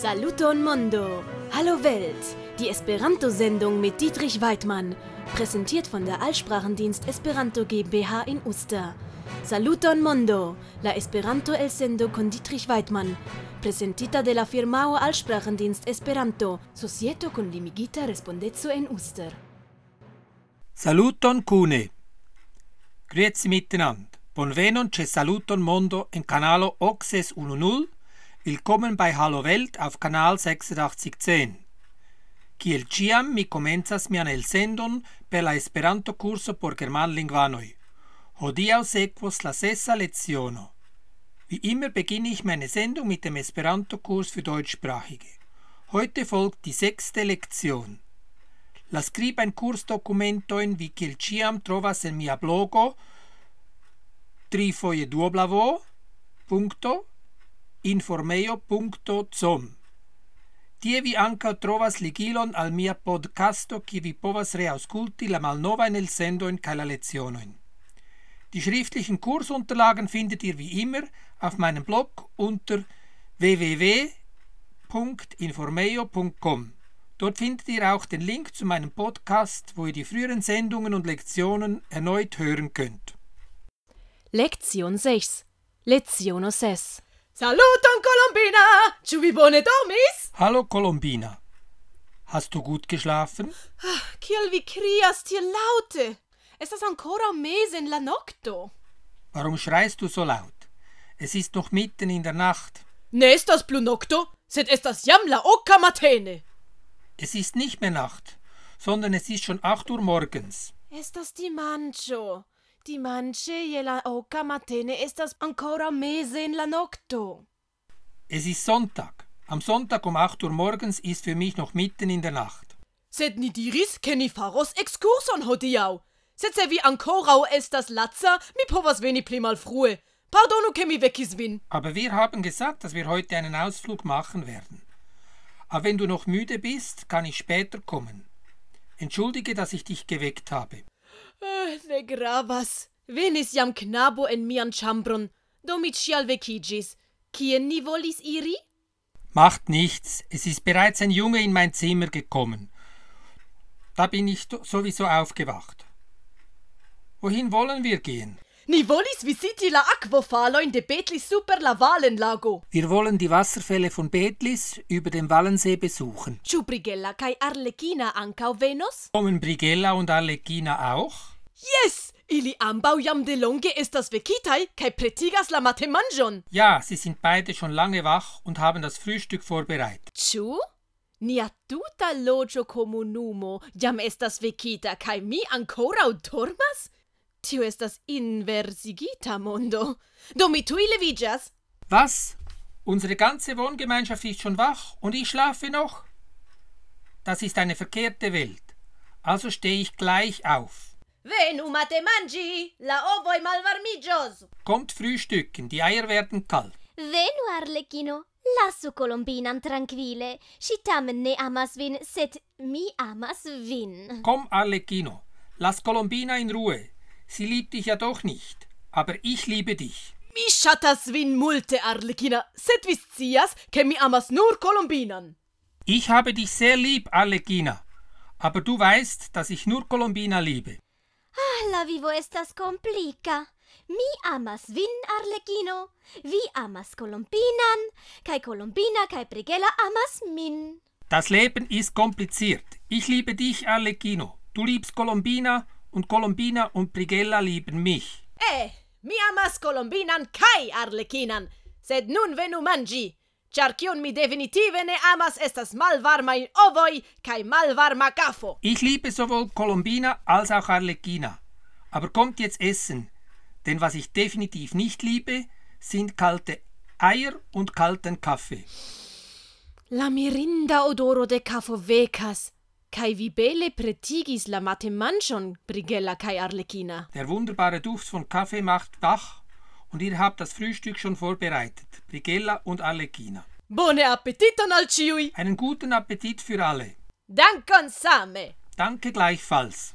Saluton Mondo! Hallo Welt! Die Esperanto-Sendung mit Dietrich Weidmann. Präsentiert von der Allsprachendienst Esperanto GmbH in Uster. Saluton Mondo! La Esperanto el sendo con Dietrich Weidmann. Presentita de la firmao Allsprachendienst Esperanto, societo con limigita respondezzo en Uster. Saluton cune. Grüezi miteinander. Bonvenon c'è Saluton Mondo in canalo Oxes 10. Willkommen bei Hallo Welt auf Kanal 8610. Kiel ciam mi comenzas mian el sendon per la Esperanto curso por germanlingvanoj. Hodiaŭ sekvos la sesa leziono. Wie immer beginne ich meine Sendung mit dem Esperanto-Kurs für Deutschsprachige. Heute folgt die sechste Lektion. La scriba in kursdokumentojn vi kiel ciam trovas en mia blogo trifoje duoblavo informeio.com. Tie vi ankaŭ trovas ligilon al mia podcasto, kie vi povas reauskulti la malnovajn elsendojn kaj la lezionojn. Die schriftlichen Kursunterlagen findet ihr wie immer auf meinem Blog unter www.informeio.com. Dort findet ihr auch den Link zu meinem Podcast, wo ihr die früheren Sendungen und Lektionen erneut hören könnt. Lektion 6. Leziono 6. Saluton Colombina! Ĉu vi bone dormis? Hallo Colombina. Hast du gut geschlafen? Kiel vi krias tiel laŭte? Estas ankoraŭ meze en la nokto. Warum schreist du so laut? Es ist noch mitten in der Nacht. Ne estas plu nokto, sed estas jam la oka matene. Es ist nicht mehr Nacht, sondern es ist schon 8 Uhr morgens. Estas dimanĉo. Dimanĉe je la oka matene estas ankoraŭ meze en la nokto. Es ist Sonntag. Am Sonntag um 8 Uhr morgens ist für mich noch mitten in der Nacht. Sed ni diris, ke ni faros ekskurson hodiaŭ. Sed se vi ankoraŭ estas laca, mi povas veni pli malfrue. Pardonu, ke mi vekis vin. Aber wir haben gesagt, dass wir heute einen Ausflug machen werden. Aber wenn du noch müde bist, kann ich später kommen. Entschuldige, dass ich dich geweckt habe. Eh, Ne gravas. Venis jam knabo en mian ĉambron. Do mi ĉial. Kien ni volis iri? Macht nichts, es ist bereits ein Junge in mein Zimmer gekommen. Da bin ich sowieso aufgewacht. Wohin wollen wir gehen? Ni volis visiti la akvofalojn de Betlis super la Valenlago. Wir wollen die Wasserfälle von Betlis über dem Wallensee besuchen. Ĉu Brigella kaj Arlekina ankaŭ venos? Kommen Brigella und Arlecchina auch? Yes! Ili ambaŭ jam delonge estas vekitaj kaj pretigas la matemanĝon. Ja, sie sind beide schon lange wach und haben das Frühstück vorbereitet. Ĉu? Nia tuta loĝo komunumo jam estas vekita kaj mi ankoraŭ dormas? Tio estas inversigita mondo. Do mi tuj leviĝas. Was? Unsere ganze Wohngemeinschaft ist schon wach und ich schlafe noch? Das ist eine verkehrte Welt. Also stehe ich gleich auf. Venu matemanĝi, la ovoj malvarmiĝos. Kommt frühstücken, die Eier werden kalt. Venu, Arlecchino. Lassu Colombinan tranquille. Ŝi tamen ne amas vin, sed mi amas vin. Komm, Arlecchino, lass Colombina in Ruhe. Sie liebt dich ja doch nicht. Aber ich liebe dich. Mi ŝatas vin multe, Arlekina, sed vi scias, ke mi amas nur Kolombinan. Ich habe dich sehr lieb, Arlecchina. Aber du weißt, dass ich nur Colombina liebe. Ah, la vivo estas komplika. Mi amas vin, Arlecchino. Vi amas Colombinan, kaj Colombina kaj Brigella amas min. Das Leben ist kompliziert. Ich liebe dich, Arlecchino. Du liebst Colombina und Colombina und Brigella lieben mich. Eh, mi amas Kolombinan kaj Arlekinan, sed nun venu manĝi. Ĉar kion mi definitive ne amas estas malvarmaj ovoj kaj malvarma kafo. Ich liebe sowohl Colombina als auch Arlecchina. Aber kommt jetzt essen. Denn was ich definitiv nicht liebe, sind kalte Eier und kalten Kaffee. La mirinda odoro de kafo vekas, kaj vi bele pretigis la matemanĝon, Brigella kaj Arlekina. Der wunderbare Duft von Kaffee macht wach und ihr habt das Frühstück schon vorbereitet. Brigella und Arlecchina. Bone appetiton al ĉiuj! Einen guten Appetit für alle. Dankon same! Danke gleichfalls.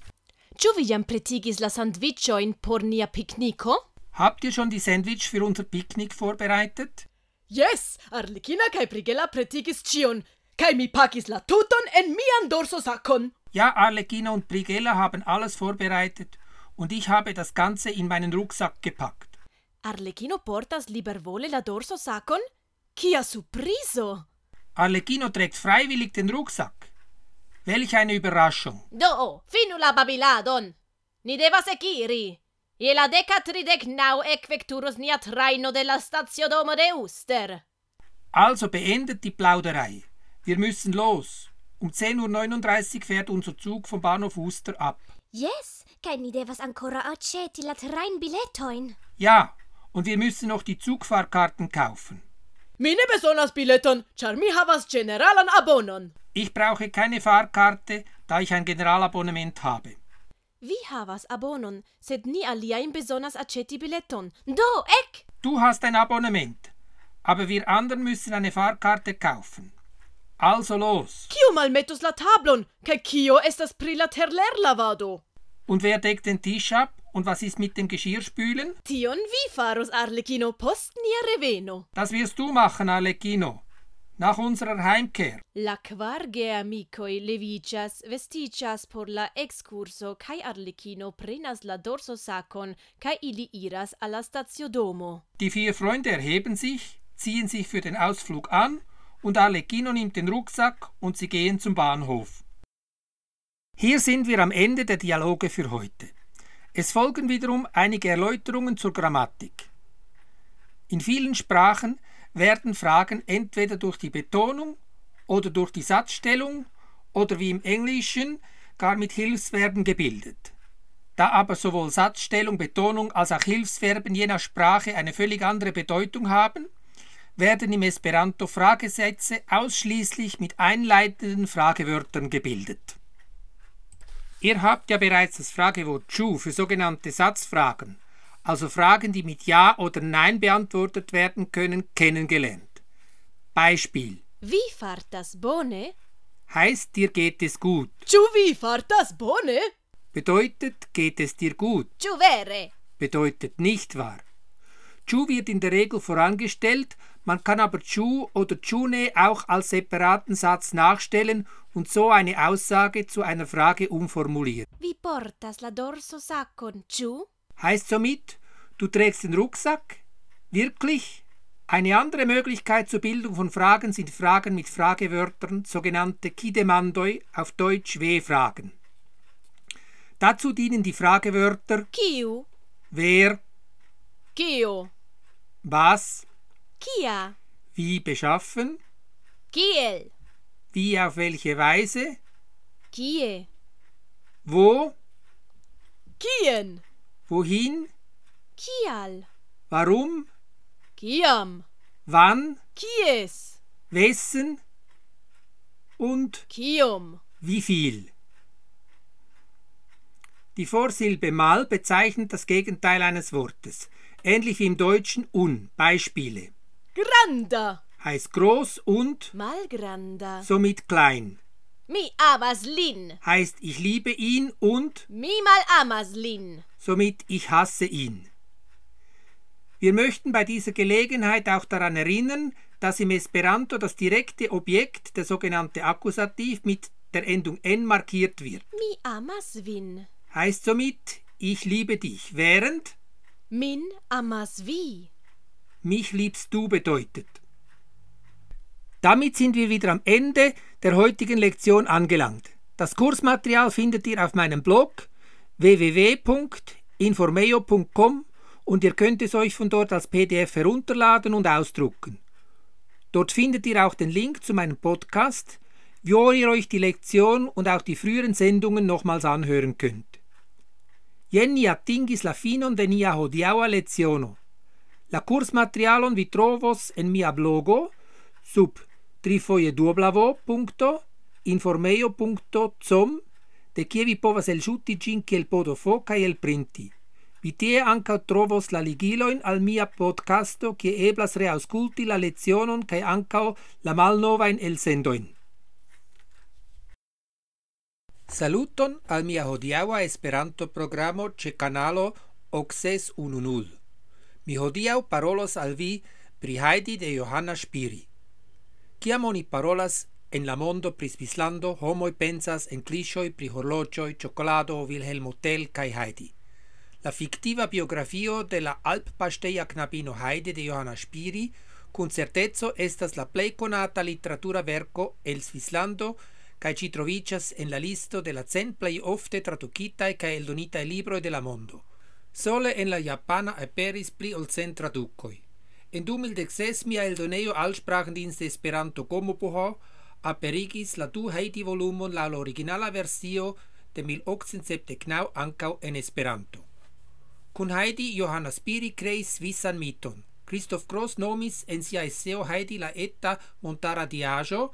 Ĉu vi jam pretigis la sandviĉojn por nia pikniko? Habt ihr schon die Sandwich für unser Picknick vorbereitet? Yes, Arlecchina kai Brigella pretigis cion, kai mi pakis la tuton en mian dorso sakon. Ja, Arlecchino und Brigella haben alles vorbereitet und ich habe das Ganze in meinen Rucksack gepackt. Arlecchino portas libervole la dorso sakon? Kia surprizo! Arlecchino trägt freiwillig den Rucksack. Welch eine Überraschung. Do, finu la babiladon! Ni devas ekiri! Je la deca tridec nau equecturus nia traino de la staziodomo de Uster. Also beendet die Plauderei. Wir müssen los. Um 10.39 Uhr fährt unser Zug vom Bahnhof Uster ab. Yes, kai ni devas ancora aceti la trajnbiletoin. Ja, und wir müssen noch die Zugfahrkarten kaufen. Mi ne besonas bileton, char mi havas generalan abonon. Ich brauche keine Fahrkarte, da ich ein Generalabonnement habe. Vi havas abonon, sed ni aliajn bezonas aĉeti bileton. Do, ek! Du hast ein Abonnement, aber wir anderen müssen eine Fahrkarte kaufen. Also los. Kio malmetus la tablon, kai kio estas pri la terlerlavado? Und wer deckt den Tisch ab? Und was ist mit dem Geschirrspülen? Tion vi faros Arlecchino post nia reveno. Das wirst du machen, Arlecchino. Nach unserer Heimkehr. La kvar geamikoj leviĝas, vestiĝas por la ekskurso kaj Arlecchino prenas la dorsosakon kaj ili iras al la staciodomo. Die vier Freunde erheben sich, ziehen sich für den Ausflug an und Arlecchino nimmt den Rucksack und sie gehen zum Bahnhof. Hier sind wir am Ende der Dialoge für heute. Es folgen wiederum einige Erläuterungen zur Grammatik. In vielen Sprachen werden Fragen entweder durch die Betonung oder durch die Satzstellung oder wie im Englischen gar mit Hilfsverben gebildet. Da aber sowohl Satzstellung, Betonung als auch Hilfsverben je nach Sprache eine völlig andere Bedeutung haben, werden im Esperanto Fragesätze ausschließlich mit einleitenden Fragewörtern gebildet. Ihr habt ja bereits das Fragewort chu für sogenannte Satzfragen, also Fragen, die mit Ja oder Nein beantwortet werden können, kennengelernt. Beispiel Vi fartas bone? heißt dir geht es gut, Ĉu vi fartas bone? bedeutet geht es dir gut, Ĉu vere? bedeutet nicht wahr. Chu wird in der Regel vorangestellt, man kann aber Chu oder Chune auch als separaten Satz nachstellen und so eine Aussage zu einer Frage umformulieren. Vi portas la dorsosakon, ĉu? Heißt somit, du trägst den Rucksack? Wirklich? Eine andere Möglichkeit zur Bildung von Fragen sind Fragen mit Fragewörtern, sogenannte Kidemandoi, auf Deutsch W-Fragen. Dazu dienen die Fragewörter Kiu? wer, Kio? was, Kia? wie beschaffen, Kiel? wie auf welche Weise, Kie? wo, Kien? wohin, Kial? warum, Kiam? wann, Kies? wessen und Kium? wie viel. Die Vorsilbe mal bezeichnet das Gegenteil eines Wortes, ähnlich wie im Deutschen un. Beispiele Granda? heißt groß und Malgranda? somit klein, Mi amas lin. heißt ich liebe ihn und Mi mal amas lin. somit ich hasse ihn. Wir möchten bei dieser Gelegenheit auch daran erinnern, dass im Esperanto das direkte Objekt, der sogenannte Akkusativ, mit der Endung n markiert wird. Mi amas vin. Heißt somit ich liebe dich, während Min amas vi. Mich liebst du bedeutet. Damit sind wir wieder am Ende der heutigen Lektion angelangt. Das Kursmaterial findet ihr auf meinem Blog www.informeo.com und ihr könnt es euch von dort als PDF herunterladen und ausdrucken. Dort findet ihr auch den Link zu meinem Podcast, wo ihr euch die Lektion und auch die früheren Sendungen nochmals anhören könnt. Jenny attingis la finon de nia hodiaŭa leciono. La kursmaterialon vi trovos en mia blogo sub trifojeduoblavo.informeio.com de kie vi povas elŝuti ĝin kiel podofo kaj elprinti. Vi tie ankaŭ trovos la ligilojn al mia podcasto, kie eblas reaŭskulti la lecionon kaj ankaŭ la malnovajn elsendojn. Saluton al mia hodiaŭa Esperanto-programo ĉe kanalo Oxes 1.0. Mi hodiau parolos al vi pri Heidi de Johanna Spiri. Ciam oni parolas en la mondo pri Svislando, homoi pensas en clishoi pri horlogioi, cioccolado, Wilhelm Hotel cae Heidi. La fictiva biografio de la Alppasteia knabino Heidi de Johanna Spiri cun certezzo estas la plei conata literatura verco el Svislando cae ci trovicas en la listo de la cent plei ofte traducitae cae eldonitae libroi de la mondo. Sole en la Japana aperis pli ol cent traducoi. En 2016 mia eldonejo Alsprachendienst Esperanto Komopoho aperigis la du Heidi volumon la originala versio de 1879 ancau en Esperanto. Kun Heidi Johanna Spiri creis svisan miton. Christoph Gross nomis en sia esseo Heidi la etta montara diajo,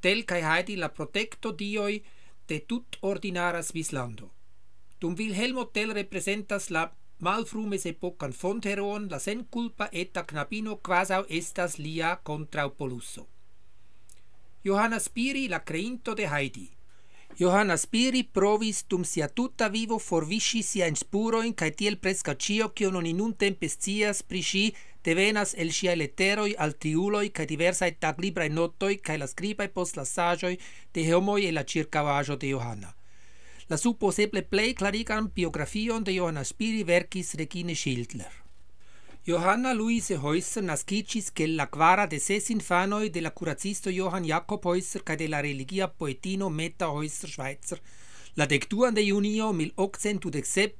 tel cae Heidi la protecto dioi de tut ordinara Svislando. Dum Wilhelmo Tell representas la malfrumes epocan fonteron, la sen culpa eta knabino quasau estas lia contra contraupoluso. Johanna Spiri, la creinto de Heidi. Johanna Spiri provis dum sia tuta vivo forvisci sia in spuroin cae tiel presca cio cion oni nun tempe scias pri sci devenas el sciai letteroi al triuloi cae diversae taglibrae notoi cae la scribae post la sagioi de homoi e la circavajo de Johanna la supposeble plei klarigan biografion de Johanna Spiri verkis Regine Schildler. Johanna Luise Heusser nascicis che la quara de ses infanoi de la curazisto Johann Jakob Heusser ca de la religia poetino Meta Heusser Schweizer, la dectuan de junio 1817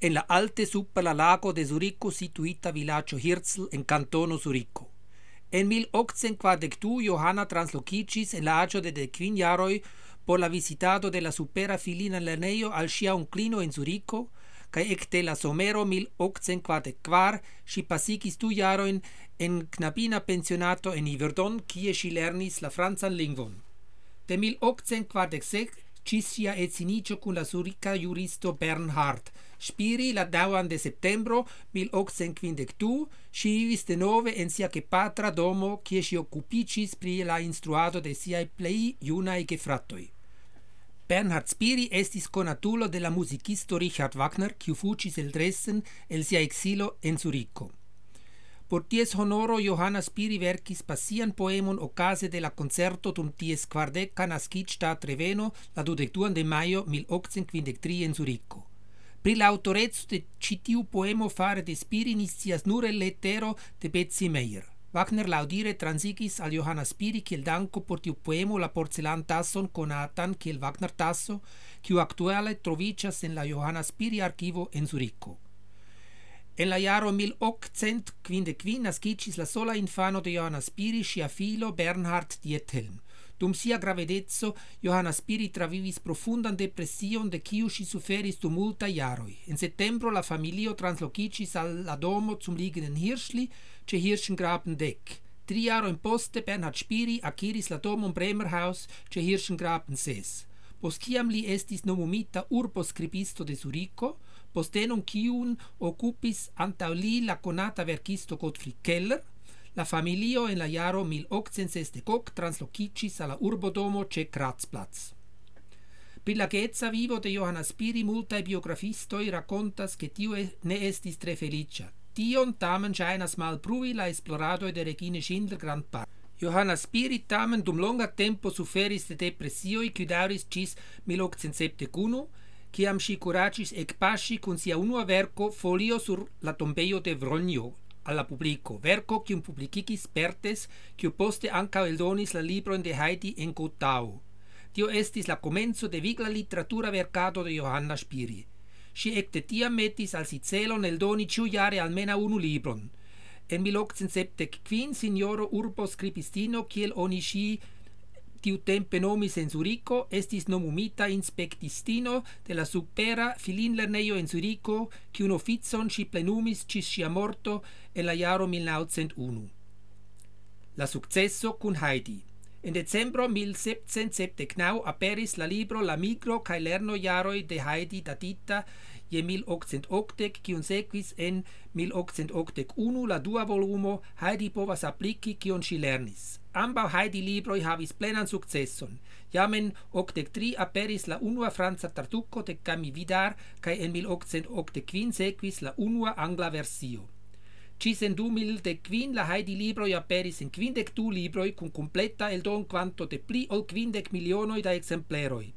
en la alte super la lago de Zurico situita villaggio Hirzl en cantono Zurico. En 1842 Johanna translocicis en la agio de decvin jaroi por la visitado de la supera filina lerneio al sia unclino en Zurico, cae ecte la somero 1844 si pasigis du jaroin en knabina pensionato en Iverdon, kie si lernis la franzan lingvon. De 1846 ĝis ŝia edziniĝo cun la surica juristo Bernhard. Spiri la dauan de septembro 1852 si vivis denove en sia gepatra domo, kie si occupicis pri la instruado de siaj plei iunae gefratoi. Bernhard Spiri estis conatulo de la musicisto Richard Wagner, quiu fucis el Dresden el sia exilo en Zurico. Por ties honoro Johanna Spiri verkis passian poemon ocase de la concerto dum ties quardecca nascitsta Treveno la dudectuan de maio 1853 en Zurico. Pri la autorezzo de citiu poemo fare de Spiri inizias nur el lettero de Betsy Meyer. Wagner laudire transigis al Johanna Spiri kiel danko por tiu poemo la porcelan tasson conatan kiel Wagner tasso, kiu actuale trovicas en la Johanna Spiri archivo en Zurico. En la jaro 1855 nascicis la sola infano de Johanna Spiri, sia filo Bernhard Diethelm. Dum sia gravedezzo, Johanna Spiri travivis profundan depression de kiu si suferis dum multa jaroi. En settembro la familio translocicis al la domo zum liegenden Hirschli, ce Hirschengraben dek. Tri jarojn poste Bernhard Spiri akiris la domum Bremerhaus ce Hirschengraben ses. Post ciam li estis nomumita urboscribisto de Zurico, postenum kiun occupis antau li la conata verkisto Gottfried Keller, la familio en la jaro 1860 translocicis alla urbodomo ce Kratzplatz. Pri la geetza vivo de Johanna Spiri multae biografistoi racontas che tio ne estis tre felicia. Tion tamen ŝajnas malbrui la esploradoj de Regine Schindler grandparte. Johanna Spirit tamen dum longa tempo suferis de depresioj kiu daŭris ĝis 1871, kiam ŝi ec ekpaŝi kun sia unua verko Folio sur la tombeio de Vronjo alla la publiko, verko kiun publikigis Pertes, kiu poste ankaŭ eldonis la libron de Heidi en Gotau. Tio estis la komenco de vigla literatura verkado de Johanna Spirit si ecte tiam metis al si celon eldoni ciujare almena unu libron. En 1875 signoro urbo scripistino, kiel oni si tiu tempe nomis en Zurico, estis nomumita inspectistino de la supera filinlerneio en Zurico, cium officon si plenumis cis sia morto en la jaro 1901. La successo cun Heidi. En decembro 1779 aperis la libro La migro cae lerno jaroj de Heidi datita je 1880, kiun sequis en 1881 la dua volumo Heidi povas applici cion si lernis. Ambau Heidi libroi havis plenan successon. Jam en 83 aperis la unua franca tartuco de Camille Vidar cae en 1885 sequis la unua angla versio ci Cis de quin la Heidi libroi aperis in quindec du libroi cum completa el don quanto de pli ol quindec milionoi da exempleroi.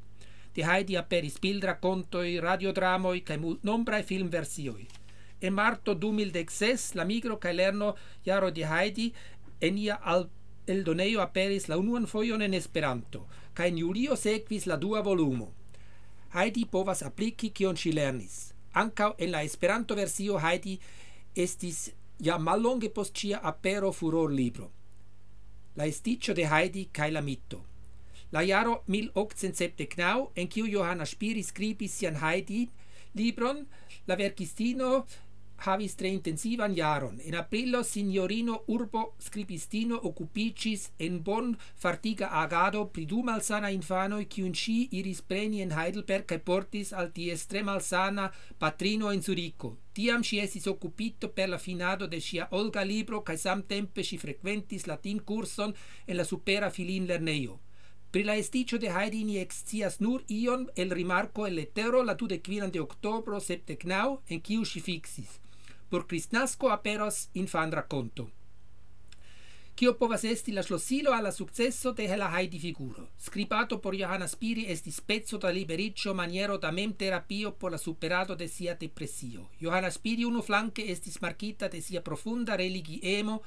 De Heidi aperis bildracontoi, radiodramoi cae nombrae filmversioi. En marto 2016 la migro cae lerno jaro de Heidi enia al a aperis la unuan foion en Esperanto, cae in julio sequis la dua volumo. Heidi povas applici kion si lernis. Ancao en la Esperanto versio Heidi estis ja mallonge post cia apero furor libro. La esticcio de Heidi cae la mitto. La jaro 1870 knau, en kiu Johanna Spiri scribis sian Heidi libron, la verkistino havis tre intensivan jaron. En aprilo signorino urbo scripistino occupicis en bon fartiga agado pri du malsana infanoi cium ci iris preni en Heidelberg cae portis al die tre malsana patrino en Zurico. Tiam si esis occupito per la finado de sia Olga libro cae samtempe si frequentis latin curson en la supera filin lerneio. Pri la esticio de Heidi ni excias nur ion el rimarco el letero la 25 de octobro septecnau en quiu si fixis por Cristnasco aperos infan racconto. Cio povas esti la slosilo alla successo de la Heidi figuro. Scribato por Johanna Spiri esti spezzo da libericcio maniero da mem terapio por la superado de sia depressio. Johanna Spiri uno flanque estis markita de sia profunda religiemo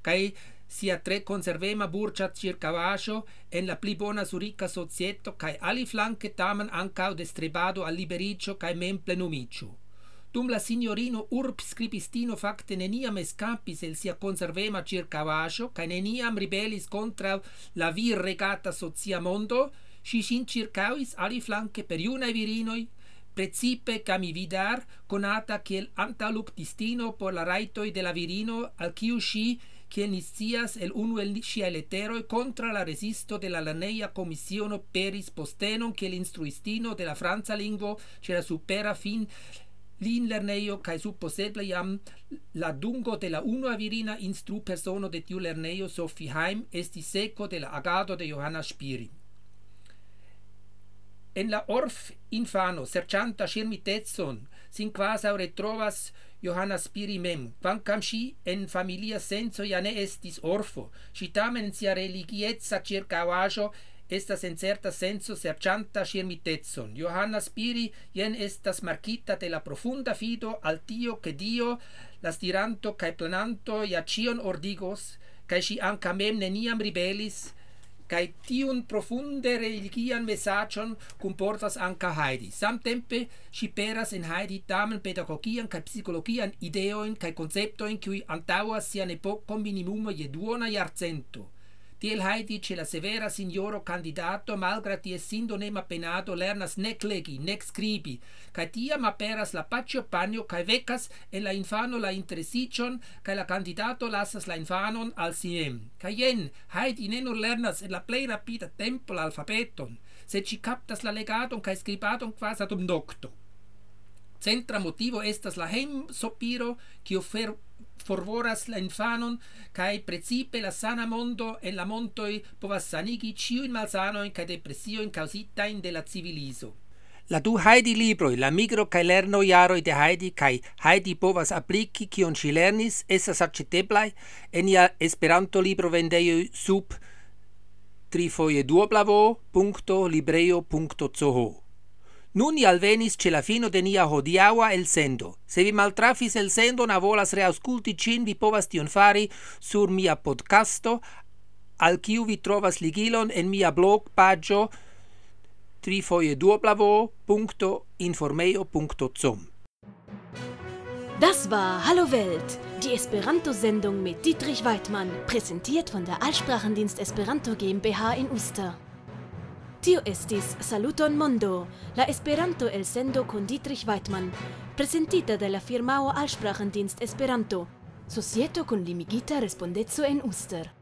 cae sia tre conservema burcia circavajo en la pli bona surica societo cae ali flanque tamen ancao de strebado al libericcio cae mem plenumicio. Dum la signorino urb scribistino facte neniam escapis el sia conservema circavascio, ca neniam ribelis contra la vir regata socia mondo, si sin circauis ali flanque per iunae virinoi, precipe cami vidar, conata kiel antaluctistino por la raitoi de la virino, al ciu si, kiel niscias el unu el sia leteroi contra la resisto de la laneia commissiono peris postenon kiel instruistino de la Franza lingvo, ce la supera fin lin in lerneio kai supposeble jam la dungo de la unua virina instru persono de tiu lerneio Sophie Heim esti seco de la agado de Johanna Spiri. En la orf infano sercianta schermitezon sin quasa retrovas Johanna Spiri mem, quancam si en familia senso ja ne estis orfo, si tamen sia religiezza circavajo estas en certa senso serĉanta ŝirmitecon. Johanna Spiri jen estas markita de la profunda fido al tio ke Dio, la stiranto kaj plananto ja ĉion ordigos, kaj ŝi ankaŭ mem neniam ribelis, kaj tiun profunde religian mesaĝon kunportas anka Heidi. Samtempe ŝi peras en Heidi tamen pedagogian kaj psikologian ideojn kaj konceptojn kiuj antaŭas sian epokon minimume je duona jarcento. Tiel Heidi ce la severa signoro candidato malgra tie sindo nem penato lernas nec legi, nec scribi, cae tiam aperas la pacio panio cae vecas en la infano la interesicion cae la candidato lasas la infanon al siem. Cae jen, Heidi ne nur lernas en la plei rapida tempo l'alfabeton, alfabeton, ci captas la legadon cae scribadon quas ad um docto. Centra motivo estas la hem sopiro, cio fer forvoras la infanon kai precipe la sana mondo e la montoi povas sanigi ciu in malsano in kai depresio in causita in de la civilizo La du Heidi libroj, la migro kai lerno jaroj de Heidi kai Heidi povas apliki kion ŝi lernis estas aĉeteblaj en ia Esperanto libro vendejo sub trifoje duoblavo.librejo.ch. Nun alvenis ce la fino de nia hodiaua el sendo. Se vi maltrafis el sendo na volas reausculti cin, vi povas tion fari sur mia podcasto, al kiu vi trovas ligilon en mia blog pagio trifoieduoblavo.informeio.com Das war Hallo Welt, die Esperanto-Sendung mit Dietrich Weidmann, präsentiert von der Allsprachendienst Esperanto GmbH in Uster. Tio estis Saluton Mondo, la Esperanto el sendo con Dietrich Weidmann, presentita de la firmao Alsprachendienst Esperanto, societo con limigita respondezo en Uster.